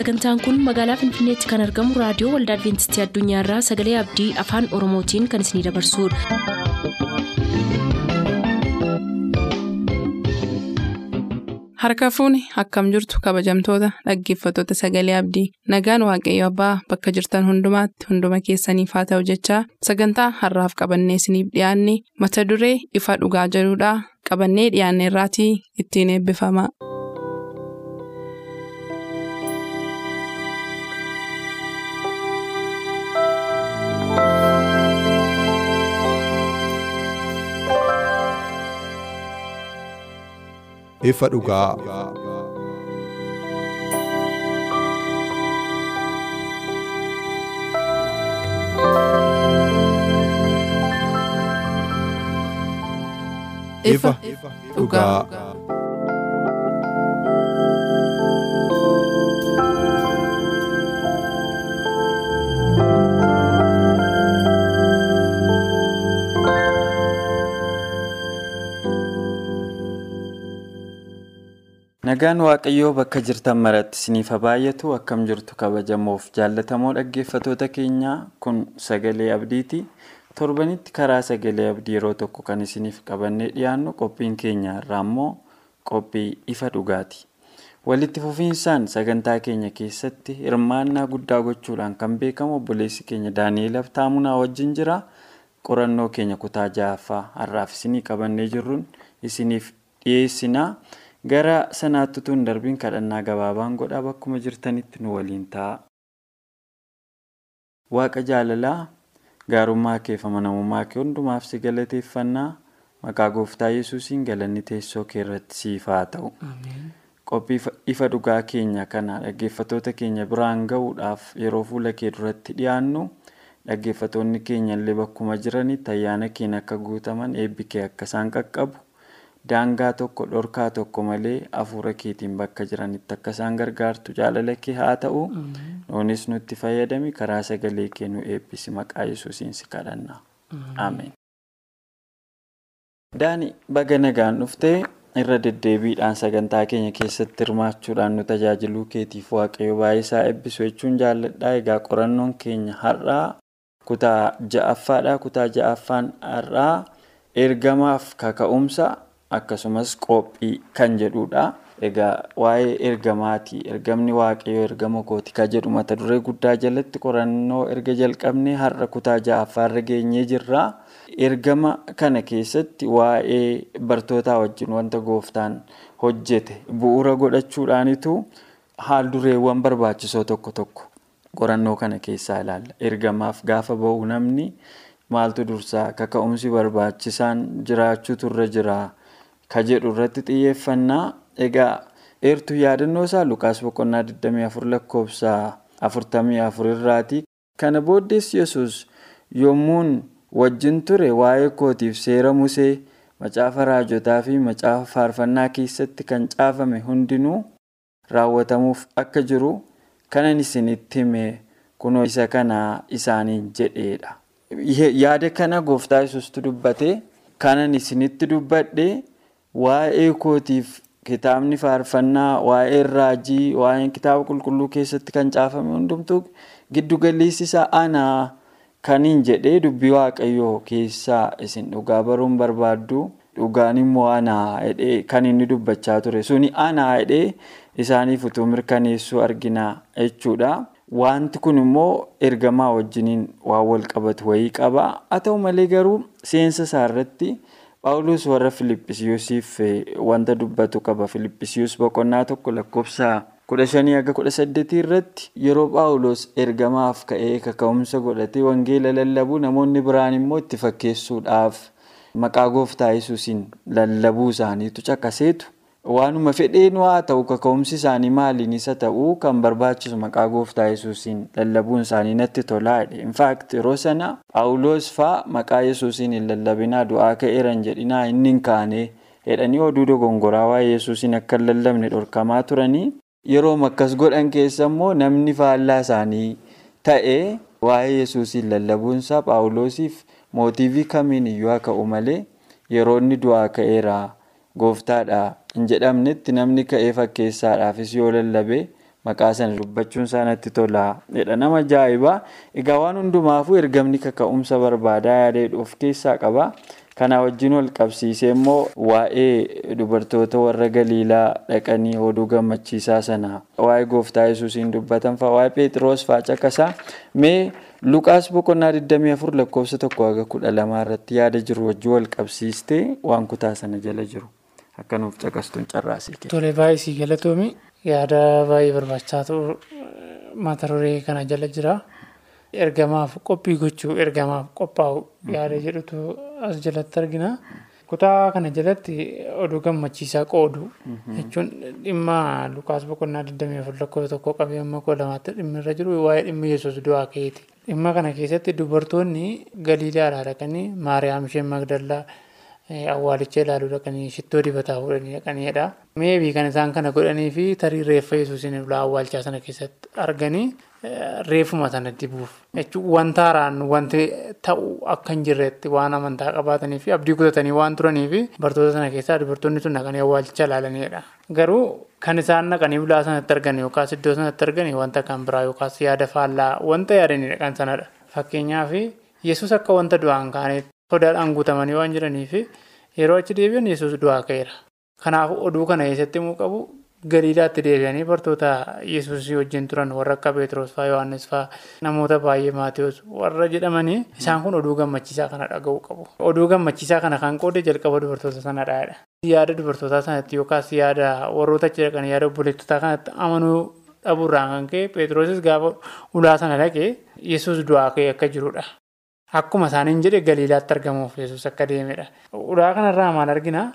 sagantaan kun magaalaa finfinneetti kan argamu raadiyoo waldaa adventistii addunyaarraa sagalee abdii afaan oromootiin kan isinidabarsudha. harka fuuni akkam jirtu kabajamtoota dhaggeeffattoota sagalee abdii nagaan waaqayyo abbaa bakka jirtan hundumaatti hunduma keessaniif haa ta'u jechaa sagantaa harraaf qabannee isiniif dhiyaanne mata duree ifa dhugaa jedhudhaa qabannee dhiyaanne irraatii ittiin eebbifama. Ifa dhugaa. ifa dhugaa. Nagaan Waaqayyoo bakka jirtan maratti isiniif baay'atu akkam jirtu kabajamoof jaallatamoo dhaggeeffatoota keenyaa kun sagalee abdiiti. Torbanitti karaa sagalee abdii yeroo tokko kan isiniif qabannee dhiyaannu qophiin keenya irraa immoo qophii ifa dhugaati. Walitti fufiinsaan sagantaa keenya keessatti hirmaannaa guddaa gochuudhaan kan beekamu obboleessi keenya Daani'eel Abtaamunaa wajjin jira. Qorannoo keenya kutaa ja'affaa har'aaf isinii qabannee jirruun isiniif dhiyeessinaa. Gara sanaatti tun darbiin kadhannaa gabaabaan godhaa bakkuma jirtanitti nu waliin ta'a. Waaqa jaalalaa gaarummaa kee fi amanamummaa kee hundumaaf si galateeffannaa maqaa gooftaa yesuusiin galanni teessoo kee irratti siif haa ta'u. Qophii ifa dhugaa keenya kana dhaggeeffatoota keenya biraan gahuudhaaf yeroo fuula kee duratti dhiyaannu dhaggeeffatoonni keenya illee bakkuma jiranitti ayyaana keenya akka guutaman eebbi kee akka isaan qaqqabu. Daangaa tokko dhorkaa tokko malee hafuura keetiin bakka jiranitti akka isaan gargaartu jaalala kee haa ta'u. Nuunis nutti fayyadami karaa sagalee kee nu eebbisi maqaa yesuusiin si kadhanna. Ameen. Daani baga nagaan dhuftee irra deddeebiidhaan sagantaa keenya keessatti hirmaachuudhaan nu tajaajiluu keetiif waaqayyo baay'ee isaa eebbisu jechuun jaalladha. Egaa qorannoon keenya har'aa kutaa ja'affaadha. Kutaa ja'affaan har'aa ergamaaf kaka'umsa. Akkasumas qophii kan jedhudha. Egaa waa'ee ergamaati. Ergamni waaqayyoo ergama kooti ka jedhu mata duree guddaa jalatti qorannoo erga jalqabnee har'a kutaa ja'affaarra geenyee jirra. Ergama kana keessatti waa'ee bartootaa wajjin wanta gooftaan hojjete bu'uura godhachuudhaanitu haal dureewwan barbaachisoo tokko tokko qorannoo kana keessaa ilaalla. Ergamaaf gaafa ba'u namni maaltu dursaa kaka'umsi barbaachisaan jiraachuutu irra jira. Ka jedhu irratti xiyyeeffannaa egaa eertuu yaadannoo isaa lukaas boqonnaa 24 lakkoofsa 44 irraati kana booddees yesus yommuun wajjin ture waa'ee kootiif seera musee macaafa raajotaa fi macaafa faarfannaa keessatti kan caafame hundinuu raawwatamuuf akka jiru kanan isinitti hime kunoo isa kana isaaniin jedheedha. yaada kana gooftaa yesuustu dubbate kanan isinitti dubbadhe. Waa'ee kootiif kitaabni faarfannaa, waa'ee raajii, waa'ee kitaaba qulqulluu keessatti kan caafame hundumtuu giddu isaa anaa kaniin jedhee dubbii waaqayyoo keessaa isin dhugaa baruun barbaaddu dhugaan immoo anaa jedhee kan inni dubbachaa ture suni anaa jedhee isaaniif utuu mirkaneessuu argina jechuudha. Wanti kun immoo ergamaa wajjiniin waan wal qabatu wayii qaba. Haa ta'u malee garuu seensa isaa irratti. Paawuloos warra Filippisiyoosiif wanta dubbatu qaba. Filippisiyoos boqonnaa tokko lakkoofsa kudha shanii hanga kudha saddeetii irratti yeroo Paawuloos ergamaaf ka'ee kaka'umsa godhatee wangeela lallabuu namoonni biraan immoo itti fakkeessuudhaaf maqaa gooftaa yesuusiin lallabuu isaaniitu caqaseetu waanuma fedheen waa ta'u kaka'umsi isaanii maaliin isa ta'uu kan barbaachisu maqaa gooftaa yesuusiin lallabuun isaanii natti tolaa jedhe. Infaakti yeroo sana Paawuloos fa'aa maqaa yesuusiin hin lallabinaa du'aa ka'eeran jedhinaa inni hin kaane jedhanii oduu dogongoraa waa'ee yesuusiin akka hin lallabne dhorkamaa turanii yeroo akkas godhan keessa immoo namni faallaa isaanii ta'ee waa'ee yesuusiin lallabuunsaa Paawuloosiif mootiivii kamiin iyyuu haa ka'u malee yeroo inni du'aa ka'eera gooftaadha hin jedhamnetti namni ka'ee fakkeessaadhaafis yoo lallabe maqaa sana dubbachuun isaa natti tola nama ajaa'ibaa egaa waan hundumaafuu ergamni kaka'umsa barbaadaa yaada of keessaa qaba. Kana wajjin wal qabsiisee immoo waa'ee dubartoota warra galiilaa dhaqanii oduu gammachiisaa sana. Waa'ee gooftaa yesuusiin dubbatan fa'a waa'ee Pheexroos fa'a caqasaa mee Luqaas boqonnaa 24 lakkoofsa tokko haga kudha lamaa irratti yaada jiru wajjin wal qabsiistee waan kutaa sana jala jiru akka nuuf caqastuun carraasii kenna. Tole baay'ee galatoomi yaada baay'ee barbaachisaa ta'u mata duree kana jala jira. Ergamaaf qophii gochuu ergamaaf qophaa'u yaada jedhutu as jalatti argina. Kutaa kana jalatti oduu gammachiisaa qoodu jechuun dhimma Lukaas boqonnaa 24 lakkoofsa tokko qabee amma kudha lamaatti dhimmi irra jiru waa'ee dhimma yesuus du'aa ka'eeti. Dhimma kana keessatti dubartoonni galiilaadhaa dhaqanii Maariyaam isheen Magdallaa awwaalicha ilaaluu dhaqanii shittoo dibataa fuudhanii dhaqaniidha. Meebii kan isaan kana godhanii fi tarii reeffa yesuusiin awwaalchaa sana keessatti arganii reeffuma sana dibuuf jechuun wanta haaraan wanti ta'u akka hin jirretti waan amantaa qabaatanii fi abdii kutatanii waan turanii fi bartoota sana keessaa dubartoonni sun dhaqanii awwaalcha ilaalanidha. Garuu kan isaan dhaqanii bulaa sanatti argan yookaas iddoo sanatti argan wanta kan biraa yookaas yaada faallaa wanta yaadanidha kan sanadha. Fakkeenyaaf yesus akka wanta du'aan kaanetti sodaadhaan guutamanii waan jiraniif yeroo achi deebi'an yesus du'aa ka'eera. Kanaaf oduu kana keessatti immoo qabu galiilaatti deebi'anii bartoota yesuusii wajjin turan warra akka Pheexroos fa'aa Yohaannis fa'aa namoota baay'ee Maatiyus warra jedhamanii isaan kun oduu gammachiisaa kana dhaga'uu qabu. Oduu gammachiisaa kana kan qoode jalqaba dubartoota sanadha. Yaada dubartootaa sanatti yookaas yaada warroota achi dhaqan yaada obboleettotaa kanatti amanuu dhabuurraan kan ka'e Pheexroosis gaafa ulaa sana dhaqee yesus du'aa ka'e akka jirudha. Akkuma isaaniin jedhe galiilaatti argamuuf yesus akka deemedha. Ulaa kanarraa maal arginaa?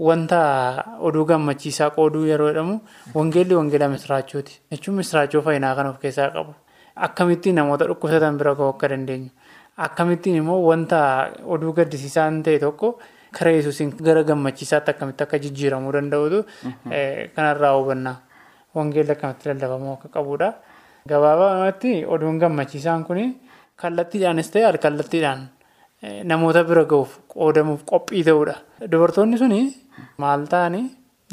Wanta oduu gammachiisaa qooduu yeroo jedhamu wangeelli wangeela misiraachooti. Jechuun misiraachoo fayyinaa kan of keessaa qabu. Akkamittiin namoota dhukkubsatan bira ga'uu akka dandeenyu. Akkamittiin immoo wanta oduu gaddisiisaa ta'e tokko karaa yesuusiin gara gammachiisaatti akkamitti akka jijjiiramuu danda'utu kanarraa hubannaa. Wangeelli akkamitti lallabamuu akka qabudha. Gabaabumatti oduun gammachiisaan kun kallattiidhaanis ta'e al-kallattiidhaan namoota bira ga'uuf qoodamuuf qophii ta'udha. Dubartoonni suni maal ta'anii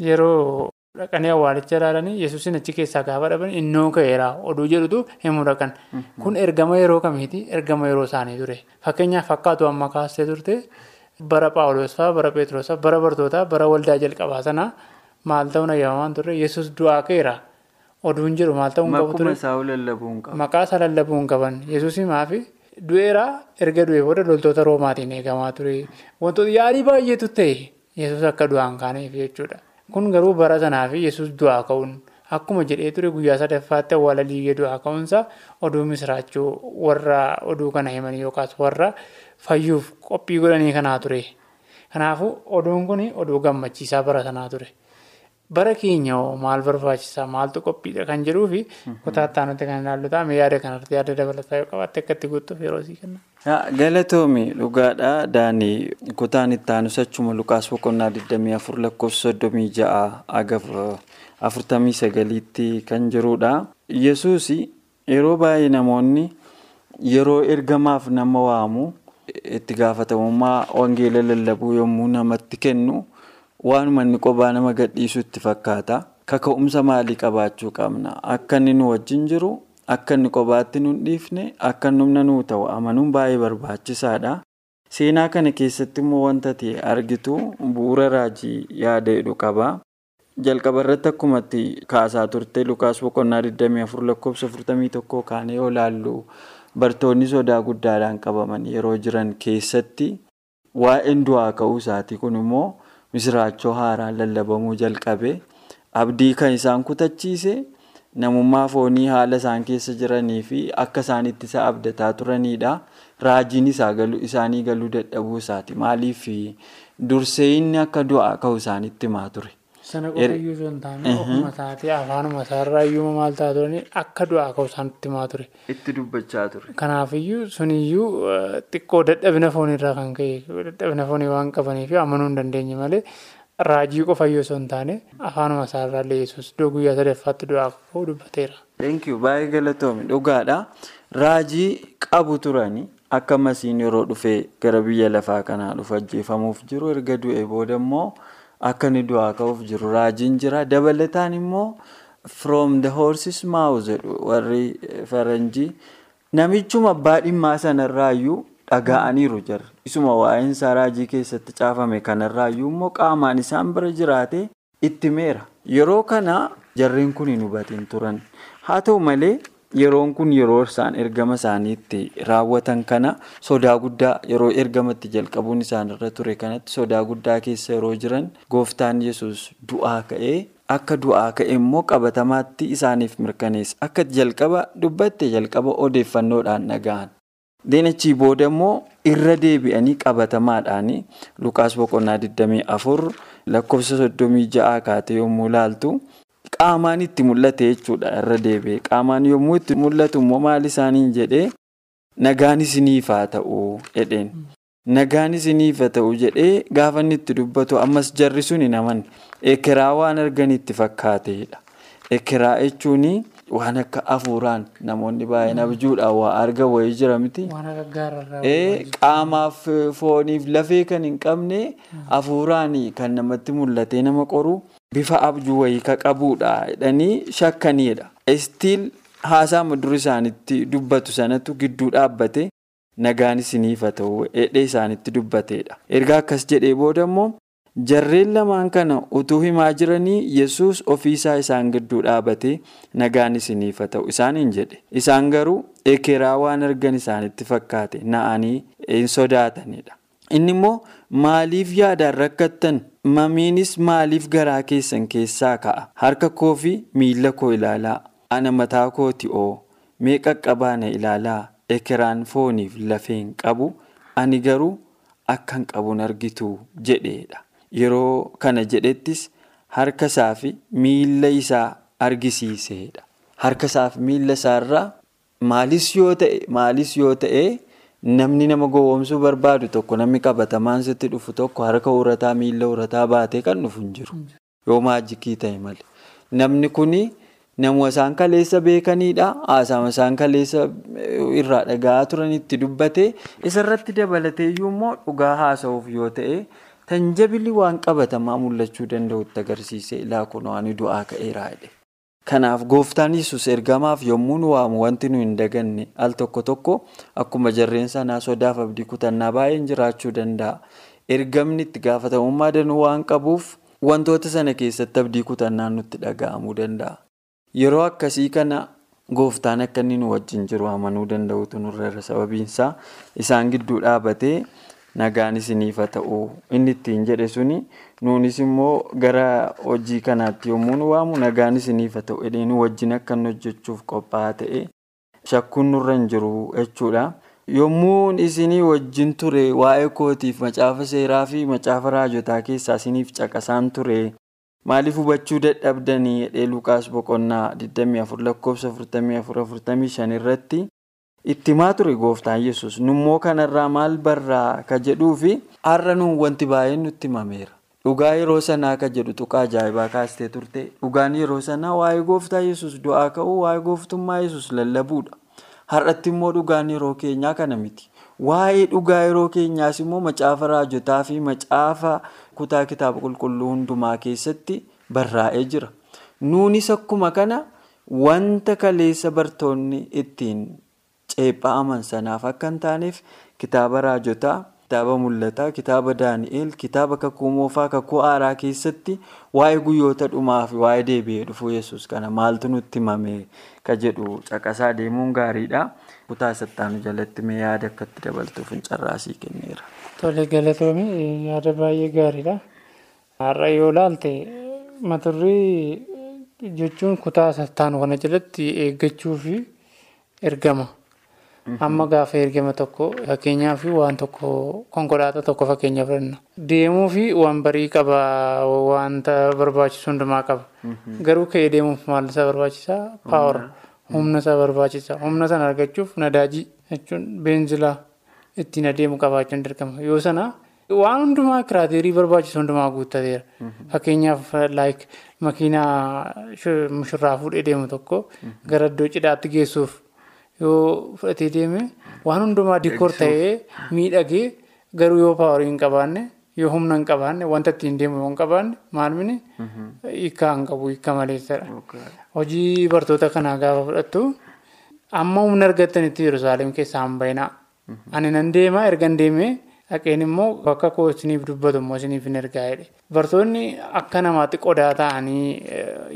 yeroo dhaqanii awwaalicha ilaalanii yesuusin achi keessaa gaafa dhaban innoo ka'eera oduu jedhutu himuu dhaqan. Kun ergama yeroo kamiiti? Ergama yeroo isaanii ture. Fakkeenyaaf fakkaatu amma kaastee turte bara Paawuloos fa'aa, bara Pheexroos bara bartootaa, bara waldaa jalqabaa sanaa maal ta'uun ayyaamamaan turre yesus du'aa ka'eera. Oduun jedhu maal qabu ture? Lallabuu hin qabu. Maqaa isaa lallabuu hin qaban. Yesuusii maafi du'eera erga du'ee booda loltoota roomaatiin eegamaa ture. Wantoota yaadii baay'eetu ta'e yesus akka du'aan kaaneef jechuudha. Kun garuu bara sanaa fi yesus du'aa ka'uun akkuma jedhee ture guyyaa sadaffaatti awwaala liigee du'aa ka'uunsa oduu misiraachuu warra oduu kana himanii yookaas warra fayyuuf qophii godhanii kanaa ture. Kanaafuu oduun kun oduu gammachiisaa bara sanaa ture. Bara keenya maal barbaachisaa maaltu qophiidha kan jedhuu fi kutaa nuti kan ilaallu ta'a yaada kanarratti yaada dabalataa yoo qabaatte akka itti guutuuf yeroo sii kenna. Galatoomi dhugaadha daanii kutaan itti aanus achuma Lukaas boqonnaa 24 lakkoofsa 36 aga 49tti kan jirudha. Yesuus yeroo baay'ee namoonni yeroo ergamaaf nama waamu itti gaafatamummaa wangeela lallabuu yommuu namatti kennu. Waanuma inni qophaa nama gadhiisu itti fakkaata. Kaka'umsa maalii qabaachuu qabna? Akka inni nu wajjin jiru, akka inni kophaatti nu dhiifne, akka humna nuu ta'u amanuun baay'ee barbaachisaadha. Seenaa kana keessatti immoo wanta ta'e argitu bu'uura raajii yaada jedhu qaba. Jalqaba irratti akkuma itti kaasaa turte Lukaas boqonnaa 24 lakkoofsa 41 kaanee yoo ilaallu bartoonni sodaa guddaadhaan qabaman yeroo jiran keessatti waa'een du'aa ka'uu isaatii kun immoo. Misiraachoo haaraan lallabamuu jalqabe abdii kan isaan kutachiise namummaa foonii haala isaan keessa jiranii fi akka isaan itti isa abdataa turanidha. Raajiin isaanii galuu dadhabuu isaati. Maaliif dursee inni akka du'aa ka'u isaanitti himaa ture. Sana qofa iyyuu osoo hin taane ofuma isaati afaanuma isaarraa iyyuu maal ta'a turani akka du'aa ka'u isaanitti himaa ture. Itti dubbachaa ture. Kanaafiyyuu suniyyuu xiqqoo dadhabina foonirraa kan ka'e dadhabina foonii waan qabaniif amanuu hin dandeenye malee raajii qofa iyyuu osoo hin taane afaanuma isaarraa illee yesus iddoo guyyaa sadaffaatti du'aa ka'uu dubbateera. Thank you baay'ee galatoomi dhugaadha. Raajii qabu turani akka masiin yeroo dhufee gara biyya lafaa kanaa dhufu ajjeefamuuf jiru erga du'e booda immoo akka inni du'aa ka'uuf jiru raajiin jira dabalataan immoo from the horse's mouth jedhu warri faranjii namichuma abbaa dhimmaa sanarraayyuu dhaga'aniiru jarri. Isuma waa'een isaa raajii keessatti caafame kanarraayyuu immoo qaamaan isaan bira jiraate itti meera. Yeroo kana jarreen kun hin hubatin turan. Haa ta'u malee yeroon kun yeroo isaan ergama isaaniitti raawwatan kana sodaa guddaa yeroo ergamatti jalqabuun isaanirra ture kanatti sodaa guddaa keessa yeroo jiran gooftaan yesus du'aa ka'ee akka du'aa ka'e immoo qabatamaatti isaaniif mirkaneessa. Akka jalqaba dubbatte jalqaba odeeffannoodhaan dhaga'an. Deenachii booda immoo irra deebi'anii qabatamaadhaan Lukaas boqonnaa 24 lakkoofsa 36 kaatee yommuu laaltu qaamaan itti mul'ate jechuudha irra deebi'e. Qaamaan yommuu itti mul'atu immoo maal isaaniin jedhee nagaan isiniif haa ta'u jedheen. Nagaan isiniif haa ta'u jedhee gaafa itti dubbatu ammas jarri sun hin amanne. Ekeraa waan argan itti fakkaateedha. Ekeraa jechuun waan akka hafuuraan namoonni baay'een abjuudhaan waa arga wayii jira miti. Qaamaaf fooniif lafee kan hin qabne hafuuraan kan namatti mul'atee nama qoru bifa abjuu wayii ka qabuudha jedhanii shakkaniidha. Istiil haasaa dur isaanitti dubbatu sanatu gidduu dhaabbate nagaan isiniif haa ta'u jedhee isaanitti dubbateedha. Erga akkas jedhee booda immoo jarreen lamaan kana utuu himaa jiranii yesus ofiisaa isaan gidduu dhaabate nagaan isiniif haa ta'u isaaniin jedhe. Isaan garuu ekeraa waan argan isaanitti fakkaate na'anii hin sodaatanidha. Inni immoo maaliif yaadaan rakkattan? Mamiinis maaliif garaa keessan keessaa ka'a? Harka koo fi miila koo ilaalaa. Ana mataa kooti oo. Mee qaqqabaa na ilaalaa. Ekeraan fooniif lafeen qabu. Ani garuu akkan qabuun argitu jedheedha. Yeroo kana jedhettis harka isaa fi miila isaa argisiiseedha. Harka isaa fi miila isaarraa maalis yoo ta'e namni nama gowwoomsuu barbaadu tokko namni qabatamaan sitti dhufu tokko harka urataa miila urataa baatee kan dhufu hin jiru. Yoo maajikii ta'e malee. Namni kuni namuma isaan kaleessa beekanidha. Haasama isaan kaleessa irraa dhaga'aa turanitti dubbate isarratti dabalateeyyuu immoo dhugaa haasa'uuf yoo ta'e. Tanjabili waan qabatamaa mul'achuu danda'utti agarsiise ilaa kun waan du'aa ka'eeraa jedhe. Kanaaf gooftaan yesus ergamaaf yommuu nu waamu wanti nu hin daganne al tokko tokko akkuma jarreen sanaa sodaaf abdii kutannaa baay'een jiraachuu danda'a. Ergamni itti gaafatamummaa danuu waan qabuuf wantoota sana keessatti abdii kutannaan nutti dhaga'amuu danda'a. Yeroo akkasii kana gooftaan akka inni nu wajjin jiru amanuu danda'utu nurra sababiinsaa isaan gidduu dhaabatee. Nagaan isiniif haa ta'u inni ittiin jedhe suni nuunis immoo gara hojii kanaatti yommuu nu waamu nagaan isiniif haa ta'u jedhee nu wajjin akka inni hojjechuuf qophaa'aa ta'e shakkuun nurra hin jiru jechuudha. Yommuu isinii wajjin ture waa'ee kootiif macaafa seeraa fi macaafa raajotaa keessaa isiniif caqasaan ture maaliif hubachuu dadhabdanii jedhee Lukaas boqonnaa 24 lakkoofsa 44-45 irratti. Itti ture gooftaan yesus nummoo kanarraa maal barraa ka jedhuu fi har'a nuun wanti baay'een nutti himameera. Dhugaa yeroo sanaa ka jedhu tuqaa ajaa'ibaa kaastee turte dhugaan yeroo sanaa waa'ee gooftaa yesus du'aa ka'uu waa'ee gooftummaa yesus lallabuudha. Har'atti immoo dhugaan yeroo keenyaa kana miti. Waa'ee dhugaa yeroo keenyaas immoo macaafa raajotaa fi macaafa kutaa kitaaba qulqulluu hundumaa keessatti barraa'ee jira. Nuunis akkuma kana wanta kaleessa bartoonni ittiin. Ceephaa'aman sanaaf akka hin taaneef kitaaba raajotaa, kitaaba mul'ataa, kitaaba daani'eel, kitaaba kakuu moofaa, kakuu aaraa keessatti waa'ee guyyoota dhumaa fi waa'ee deebi'ee dhufuu yesus kana maaltu nutti himame ka jedhu caqasaa deemuun gaariidha. Kutaa sattaanu jalatti mee yaada akkatti dabaltuuf hin carraasii kenneera. Tole galatoomii yaada baay'ee gaariidha. Har'a yoo ilaalte maturrii jechuun kutaa sattaanu kana jalatti eeggachuu fi ergama. Amma gaafa ergama tokko fakkeenyaaf waan tokko konkolaataa tokko fakkeenyaaf fudhanna. Deemuu fi waan barii qaba wanta barbaachisu hundumaa qaba. Garuu ka'ee deemuuf maal isa barbaachisaa? Paawar humna isa barbaachisa. Humna sana argachuuf nadaajii jechuun beenzilaa ittiin adeemu qabaachuun dirqama. Yoo sana waan hundumaa kiraateerii barbaachisu hundumaa guuttateera. Fakkeenyaaf laayik makiinaa mushurraa fuudhee deemu tokko gara iddoo cidhaatti geessuuf. Yoo fudhatee deeme waan hundumaa dikoor ta'ee miidhagee garuu yoo paawarii hin qabaanne yoo humna hin qabaanne wanta ittiin deemu yoo hin qabaanne maalmini hiikaa hin qabu hiika maleessadha. Hojii bartoota kanaa gaafa fudhattu amma humna argattanitti Yerusaalem keessaa hin bayinaa. Ani nan deemaa erga hin deemee dhaqeen immoo bakka koo isiniif dubbatu immoo isiniif hin ergaa jedhe. Bartoonni akka namaatti qodaa ta'anii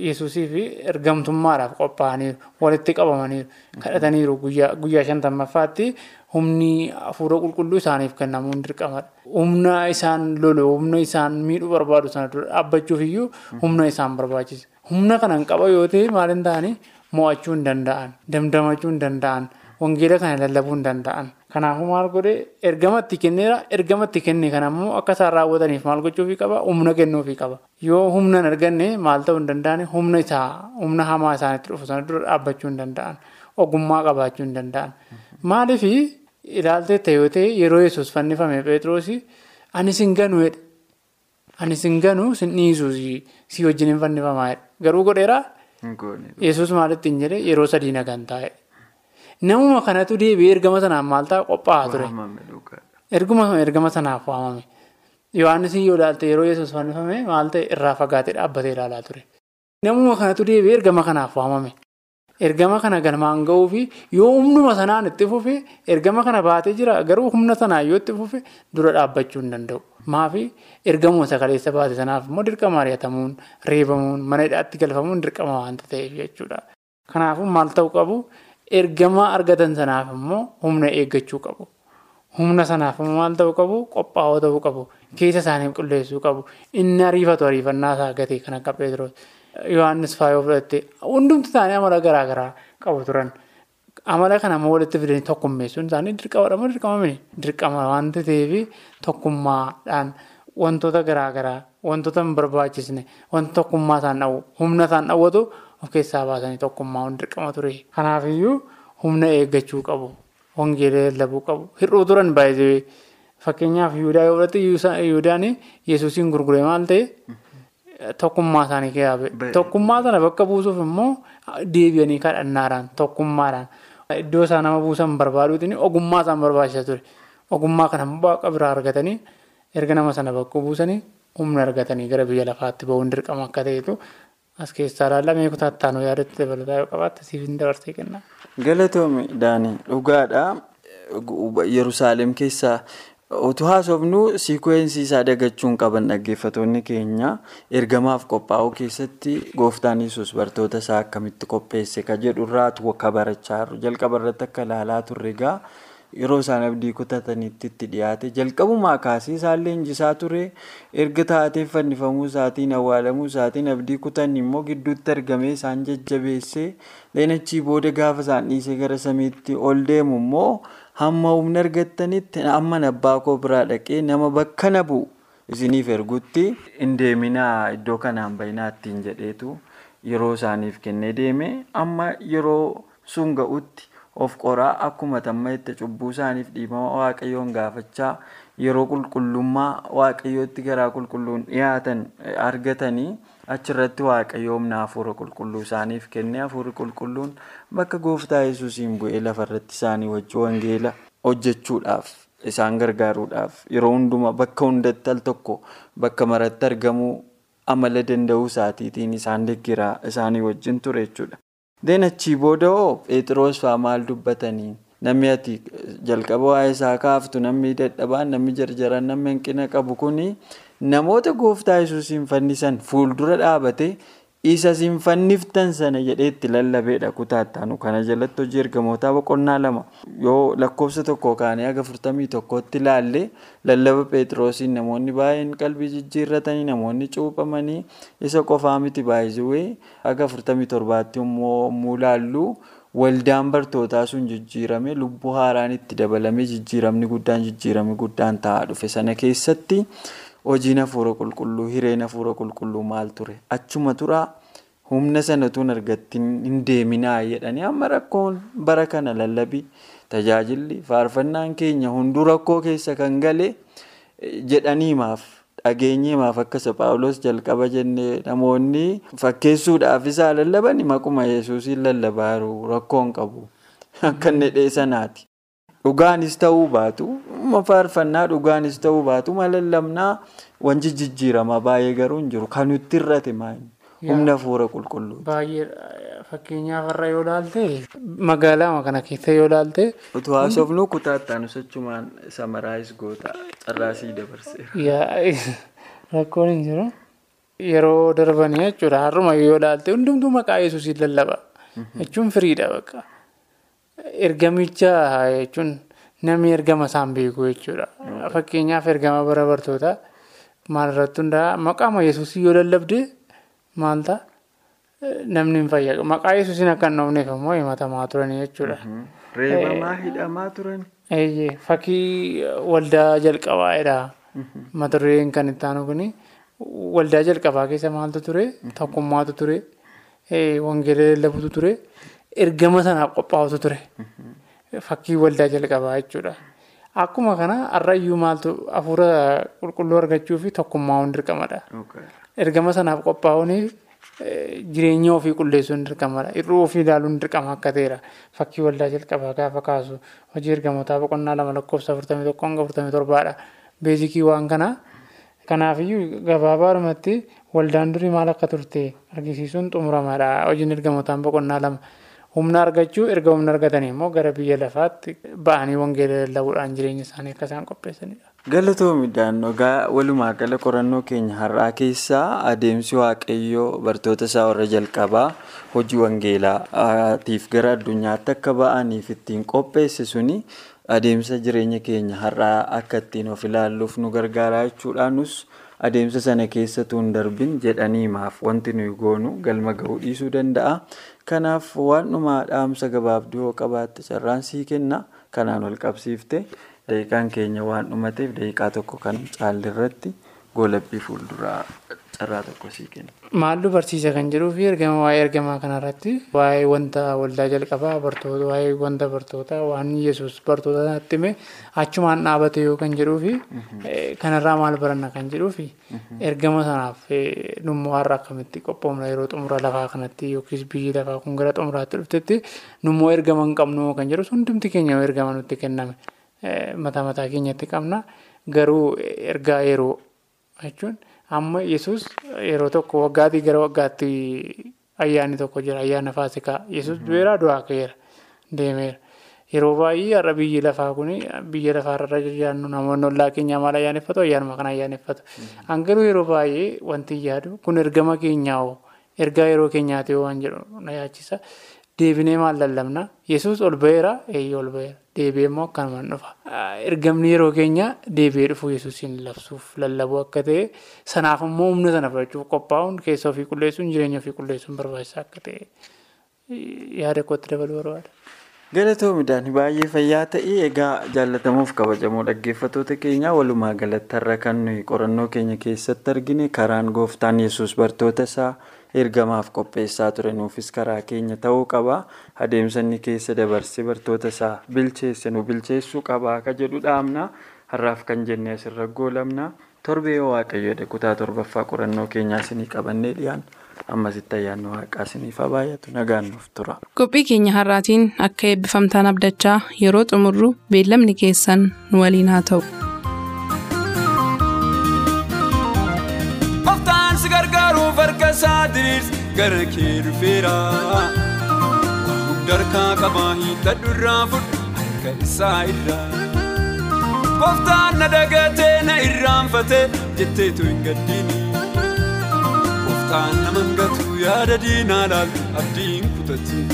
Yesuusii fi ergamtummaadhaaf qophaa'aniiru. Walitti qabamaniiru. Kadhataniiru guyyaa shantammaffaatti humni hafuura qulqulluu isaaniif kennamuun dirqamadha. Humna isaan lolu, humna isaan miidhuu barbaadu sana dura dhaabbachuuf iyyuu humna isaan barbaachisa. Humna kana hin qaba yoo ta'e maal hin ta'ani mo'achuu hin danda'an, damdamachuu hin danda'an, wangeela kana lallabuu hin danda'an. Kanaafuu maal godhee ergamatti kenneera ergamatti kenne kana immoo akka isaan raawwataniif maal gochuufii qaba humna kennuufii qaba. Yoo humna hin arganne maal ta'uu hin danda'ani humna isaa humna hamaa isaanitti dhufu sana dura dhaabbachuu hin danda'an. Ogummaa qabaachuu hin danda'an. Maaliif ilaaltee ta'e yoo ta'e yeroo yesus fannifame Pheexroos ani sin ganu jedhe. Ani sin ganu sin dhiisuu si wajjin hin fannifamaa jedhe. Garuu godheeraa yesus maalitti hin jedhe yeroo sadii nagan taa'e. Namuma kanatu deebi'ee ergama sanaan maal ta'a qophaa'aa ture. Erguma ergama sanaaf waamame. Yohaannis yoo ilaalte yeroo yesus fannifame maal ta'e irraa fagaatee dhaabbatee ilaalaa ture. Namuma kanatu deebi'ee ergama kanaaf waamame. Ergama kana galmaan ga'uu fi yoo humnuma sanaan itti fufe ergama kana baatee jira garuu humna sanaan yoo itti fufe dura dhaabbachuu hin danda'u. Maafi ergamuma sagaleessa baate sanaaf immoo dirqama ari'atamuun reebamuun mana hidhaatti galfamuun dirqama waanta ta'eef jechuudha. Kanaafuu maal ta'uu qabu ergama argatan sanaaf immoo humna eeggachuu qabu. Humna sanaaf maal ta'uu qabu qophaa'oo ta'uu qabu. Keessa isaanii qulleessuu qabu. Inni ariifatu ariifannaa isaa gatee kan akka Pheexroos. Yohaannis faayoo fudhatte hundumti isaanii amala garaa garaa qabu turan. Amala kana immoo walitti fidanii tokkummeessuun isaanii dirqamadha moo dirqama miti? Dirqama waanta ta'eef tokkummaadhaan wantoota garaa garaa wantoota hin barbaachisne wanta tokkummaa isaan dhawwu humna isaan dhawwatu of keessaa baasanii tokkummaa dirqama ture. Kanaafiyyuu humna eeggachuu qabu. Wangeela lallabuu qabu. Hir'uu turan baay'ee fakkeenyaaf Yihudaa yoo fudhatte Yihudaan Yesuusiin gurgure maal ta'e? Tokkummaa isaanii keessaa tokkummaa sana bakka buusuuf immoo deebi'anii kadhannaadhaan tokkummaadhaan iddoo isaa nama buusan barbaaduutiin ogummaa isaan barbaachisa ture. Ogummaa kana waaqa biraa argatanii erga nama sana bakka buusanii humna argatanii gara biyya lafaatti bahuun dirqama akka ta'etu as keessaa ilaalamee kutattaanuu yaadatti dabalataa yoo qabaatte siif hin dabarsee kenna. Galatoomii Daanii dhugaadhaa Yerusaalem keessaa. Utuu haasofnu siikweensii isaa dagachuun qaban dhaggeeffattoonni keenya ergamaaf qophaa'uu keessatti gooftaan yesus bartoota isaa akkamitti qopheesse ka jedhu irraatu akka barachaa jalqaba irratti akka ilaalaa turre egaa yeroo isaan abdii kutatanitti itti dhiyaate jalqabumaa kaasee isaan leenjisaa ture. Erga taatee fannifamuu isaatiin awwaalamuu isaatiin abdii kutan immoo gidduutti argamee isaan jajjabeessee leenachii booda gaafa isaan dhiisee gara samiitti ol deemu immoo. hamma humna argattanitti amma abbaa koo biraa dhaqee nama bakka na bu'u isiniif ergutti hin deeminaa iddoo kanaan bayinaa ittiin jedheetu. Yeroo isaaniif kennee deeme amma yeroo sun ga'utti of qoraa akkuma tamma itti cubbuu isaaniif dhiibama waaqayyoon gaafachaa yeroo qulqullummaa waaqayyootti garaa qulqulluun dhiyaatan argatanii achirratti waaqayyoomna hafuura qulqulluu isaaniif kennee hafuurri qulqulluun bakka gooftaa yesuusiin bu'ee lafarratti isaanii wajjin wangeela hojjechuudhaaf isaan gargaaruudhaaf yeroo hundumaa bakka hundatti al tokko bakka maratti argamuu amala danda'uu isaatiitiin isaan deeggiraa isaanii wajjin ture jechuudha. Deenachii booda hoo Pheexiroos fa'aa maal dubbatanii namni ati jalqaba waa'ee isaa kaaftu namni dadhabaan namni jarjaran namni hanqina qabu kuni namoota gooftaa yesuusiin fannisan fuuldura dhaabate isa siin fanniftan sana jedhee itti lallabeedha kutaattaanu kana jalatti hojii ergamootaa boqonnaa lama yoo lakkoofsa tokko kaanii haga furtamii tokkotti ilaalle lallaba Pheexiroosiin namoonni baay'een qalbii jijjiirratanii namoonni cuuphamanii isa qofaa miti baay'isuwee haga furtamii torbaatti immoo laallu. Waldaan bartootaa sun jijjiirame lubbuu haaraan itti dabalamee jijjiiramni guddaan jijjiiramni guddaan ta'aa dhufe sana keessatti hojiin hafuura qulqulluu hireen hafuura qulqulluu maal ture achuma turaa humna sanatuun argatti hin deeminaa jedhanii amma rakkoon bara kana lallabii tajaajilli faarfannaan keenya hunduu rakkoo keessa kan gale jedhaniimaaf. dhageenyimaaf akka paawulos jalqaba jennee namoonni fakkeessuudhaaf isaa lallaban maquma yesuusiin lallabaa jiru rakkoon qabu akka inni dheessanaati. Dhugaanis ta'uu baatu faarfannaa dhugaanis ta'uu baatu malallabnaa wanti jijjiirama baay'ee garuu hin jiru kan nutti irrate maayini humna hafuura qulqulluu. Baay'ee fakkeenyaaf irra yoo ilaalte magaalaa kana keessa yoo ilaalte. Utuu haasofnu kutaattaan sochumaan samaraayis goota carraasii dabarseera. Rakkoon hin jiru. Yeroo darbanii jechuudha har'uma yoo ilaalte hundumtuu maqaa yesuusiin lallaba. Jechuun firiidha bakka. Ergamicha jechuun namni ergama isaan beeku jechuudha. Fakkeenyaaf ergama bara bartootaa maalirratti hundaa'a maqaama yesuusii yoo lallabde maal ta'a? Namni hin fayyadu. Maqaa yesuusiin akka hin dhoofneef immoo himatamaa turanii jechuudha. Reebamaa hidhamaa turan. Fakkii waldaa jalqabaadha. Mata dureen kan itti aanu kuni waldaa jalqabaa keessa maaltu ture? Tokkummaatu ture. Wangeela lallabutu ture. Ergama sanaaf qophaa'utu ture. Fakkii waldaa jalqabaa jechuudha. Akkuma kana har'ayyuu maaltu hafuura qulqulluu argachuu fi tokkummaa dirqamadha. Ergama sanaaf qophaa'uun jireenya ofii qulleessuun dirqamadha. Hir'uu ofii ilaaluun dirqama akka ta'edha. Fakkii waldaa jalqabaa gaafa kaasu hojii ergamootaa boqonnaa lama lakkoofsa afurtamii tokko hanga afurtamii torbaadha. Beezikii waan kanaa. Kanaafiyyuu gabaabaadhumatti waldaan durii maal akka turte argisiisuun xumuramaadha. Hojiin ergamootaan boqonnaa lama. Humna argachuu erga humna argatanii immoo gara biyya lafaatti ba'anii wangeela lallabuudhaan jireenya isaanii akka isaan qopheessanidha. Galatoomi daannoo walumaa gala qorannoo keenya har'aa keessaa adeemsi waaqayyoo bartoota isaa warra jalqabaa hojii wangeelaatiif gara addunyaatti akka ba'aniif ittiin qopheesse suni adeemsa jireenya keenya har'aa akka ittiin of ilaalluuf nu gargaara jechuudhaanus adeemsa sana keessattuu hin darbin jedhaniimaaf wanti nuyi goonu galma ga'uu dhiisuu danda'a. Kanaaf waan dhumaa dhaamsa gabaabduu yoo qabaatte carraan sii kenna. Kanaan wal qabsiifte. Daqiiqaan keenya waan dhumateef daqiiqaa tokko kan caalirratti goolabbii fuulduraa carraa tokko sii kenna. Maallu barsiisa kan jedhuu fi ergama waa'ee ergamaa kanarratti waa'ee wanta waldaa jalqabaa bartoota waa'ee wanta bartootaa waan yesus bartoota sanatti hime achumaan dhaabate yoo kan jedhuu fi kanarraa maal baranna kan jedhuu fi ergama sanaaf nummoo har'a akkamitti qophoomna yeroo xumura lafaa kanatti yookiis biyyi lafaa kun gara xumuraatti dhuftetti nummoo ergama hin qabnu kan jedhu hundumti keenya ergama nutti kenname mataa mataa keenyatti qabna garuu ergaa yeroo jechuun. Amma yesus yeroo tokko waggaatii gara waggaatti ayyaanni tokko jira. Ayyaana faasikaa yesus du'eeraa du'aa ka'eera. Deemeera. Yeroo baay'ee har'a biyyi lafaa kun biyya lafaarra jiraannu namoonni ollaa keenyaa maal ayyaaneffatu? Ayyaanuma kana ayyaaneffatu. Hangaruu yeroo baay'ee wanti yaadu kun ergama keenyaa hoo? Ergaa yeroo keenyaati yoo waan jedhu na yaachisa deebinee maal lallabna yesus ol ba'eera? Eeyyee ol ba'eera. Deebi'ee immoo akkanumaan dhufa. Ergamni yeroo keenya deebi'ee dhufuu yesuusiin labsuuf. Lallabuu akka ta'e sanaaf immoo humna sana fudhachuuf qophaa'uun keessa ofii qulleessuun jireenya ofii qulleessuun barbaachisaa akka ta'e. Yaada kootti dabaluu barbaada. Galatoomidhaan baay'ee fayyaa ta'e egaa jaallatamuuf kabajamoo dhaggeeffattoota keenya walumaa galatti har'a kan qorannoo keenya keessatti argine karaan gooftaan yesus bartoota isaa ergamaaf qopheessaa ture nuufis karaa keenya ta'uu qaba adeemsa inni keessa dabarsee bartoota isaa bilcheesse nu bilcheessuu qaba akka jedhu dhaamna har'aaf kan jenne asirra goolabna torbee yoo waaqayyoodha kutaa torbaffaa qorannoo keenyaa isinii qabannee dhiyaan ammasitti ayyaanni waaqaa isiniif haa baay'atu nagaan nuuf tura. qophii keenya har'aatiin akka eebbifamtaan abdachaa yeroo xumurru beellamni keessan nu waliin haa ta'u. Harka isaa diriirsi gara kee dhufeera hundarkaa qabaa hiixadhu irraa fudhu harka isaa irraa. Gooftaan na dagatee na irraanfatee jetteetu hin gaddiini gooftaan nama hangatu yaada diinaa laaltu abdiin kutatiin.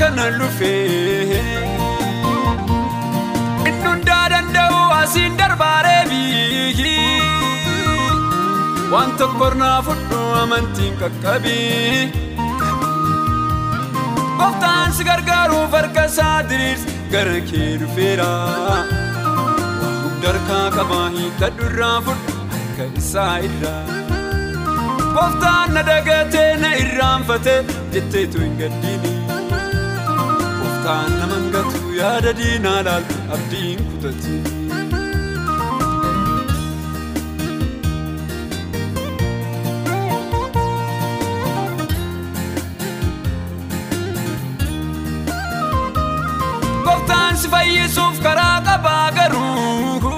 Kana lufee inni hundaa danda'u asiin darbaaree biyyi waan tokko irraa fudhu amantiin qaqqabii gooftaan si gargaaruuf harka isaa diriirsi gara kee dhufeera hundarkaa qabaa hiixadhu irraa fudhu harka isaa irraa. gooftaan na dagatee na irraanfatee jetteetu hin gaddiini Gooftaan nama hin gatu yaada diinaa laaltu abdiin kutatiin. Gooftaan si fayyisuuf karaa qabaa garuu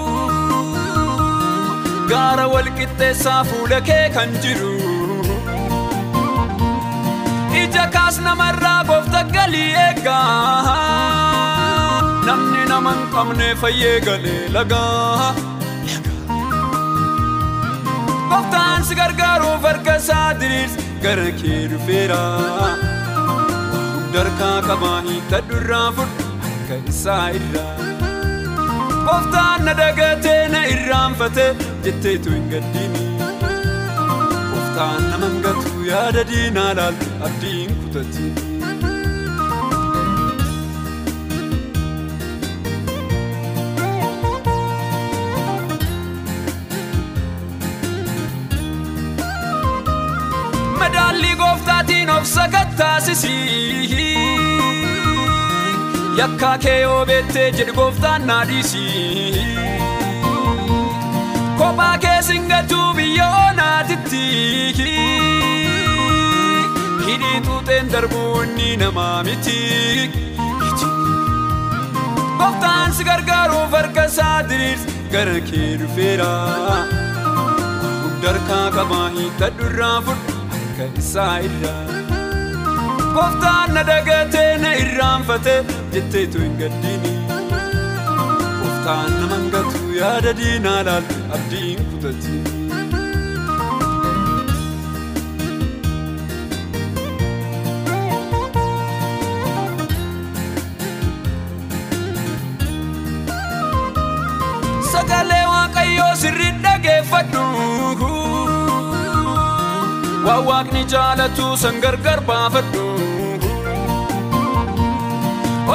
gaara wal qixxeessaa fuula kee kan jiru. Kaas namarraa goofta galii eegaa namni nama hin qabne fayyee galee lagaa. Gooftaan si gargaaruuf harka isaa diriirsi gara kee dhufeera. Darkaa qabaa hiikadhu irraa fudhu harka isaa irraa. Gooftaan na dagatee na irraanfatee jetteetu hin gaddini. Gooftaan nama hin gatu yaada diinaa laaltu abdiin kutatiin. Madaallii gooftaatiin of sakattaasisii. Yakkaa kee yoo beettee jedhu gooftaan naa dhiisii. Kophaa kee singatuu biyya oonaatitti. Hidhii xuuxeen darbuu inni namaa miti. Gooftaan si gargaaruuf harka isaa diriirsi gara kee dhufeera. Darkaa qabaa hiikadhu irraa fudhu harka isaa irraa. Gooftaan na dagatee na irraanfatee jetteetu hin gaddini. Gooftaan nama hin gatu yaada diinaa laaltu abdiin kutatiin. Sagalee waaqayyoo sirri dhageeffadhu. Waan waaqni jaalatu san gargar baafadhu.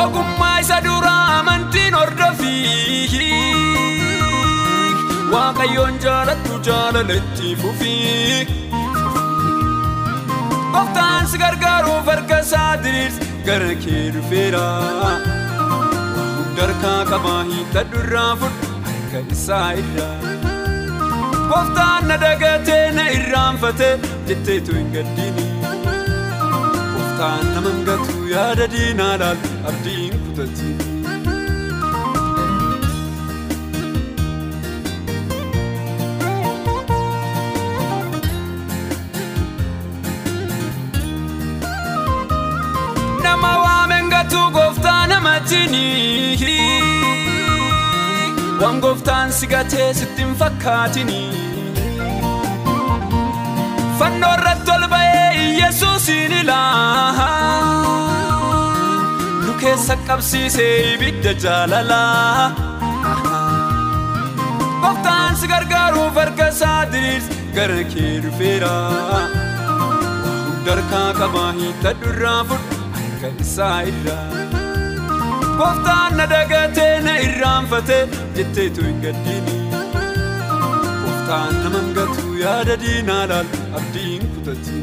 Ogummaa isa duraa amantiin hordofi. Waaqayyoon jaalattu jaalaletti fufi. Gooftaan si gargaaruuf harka isaa diriirsi gara kee dhufeera. Darkaa qabaa hiikadhu irraa fudhu harka isaa irraa. Gooftaan na dagatee na irraanfatee jetteetu hin gaddini. Gooftaan nama gatu yaada diinaa laaltu abdiin kutatiin. Namatini. Waan gooftaan si gatee sitti hin fakkaatini. Fannoo irratti ol ba'ee Iyyasuusin ilaa. Nu keessa qabsiisee ibidda jaalalaa. Gooftaan si gargaaruuf harka isaa diriirsi gara kee dhufeera. Darkaa qabaa hiikadhu irraa fudhu harka isaa irraa. Gooftaan na dagatee na irraanfatee jetteetu hin gaddini. Gooftaan nama hin gatu yaada diinaa laaltu abdiin kutatiin.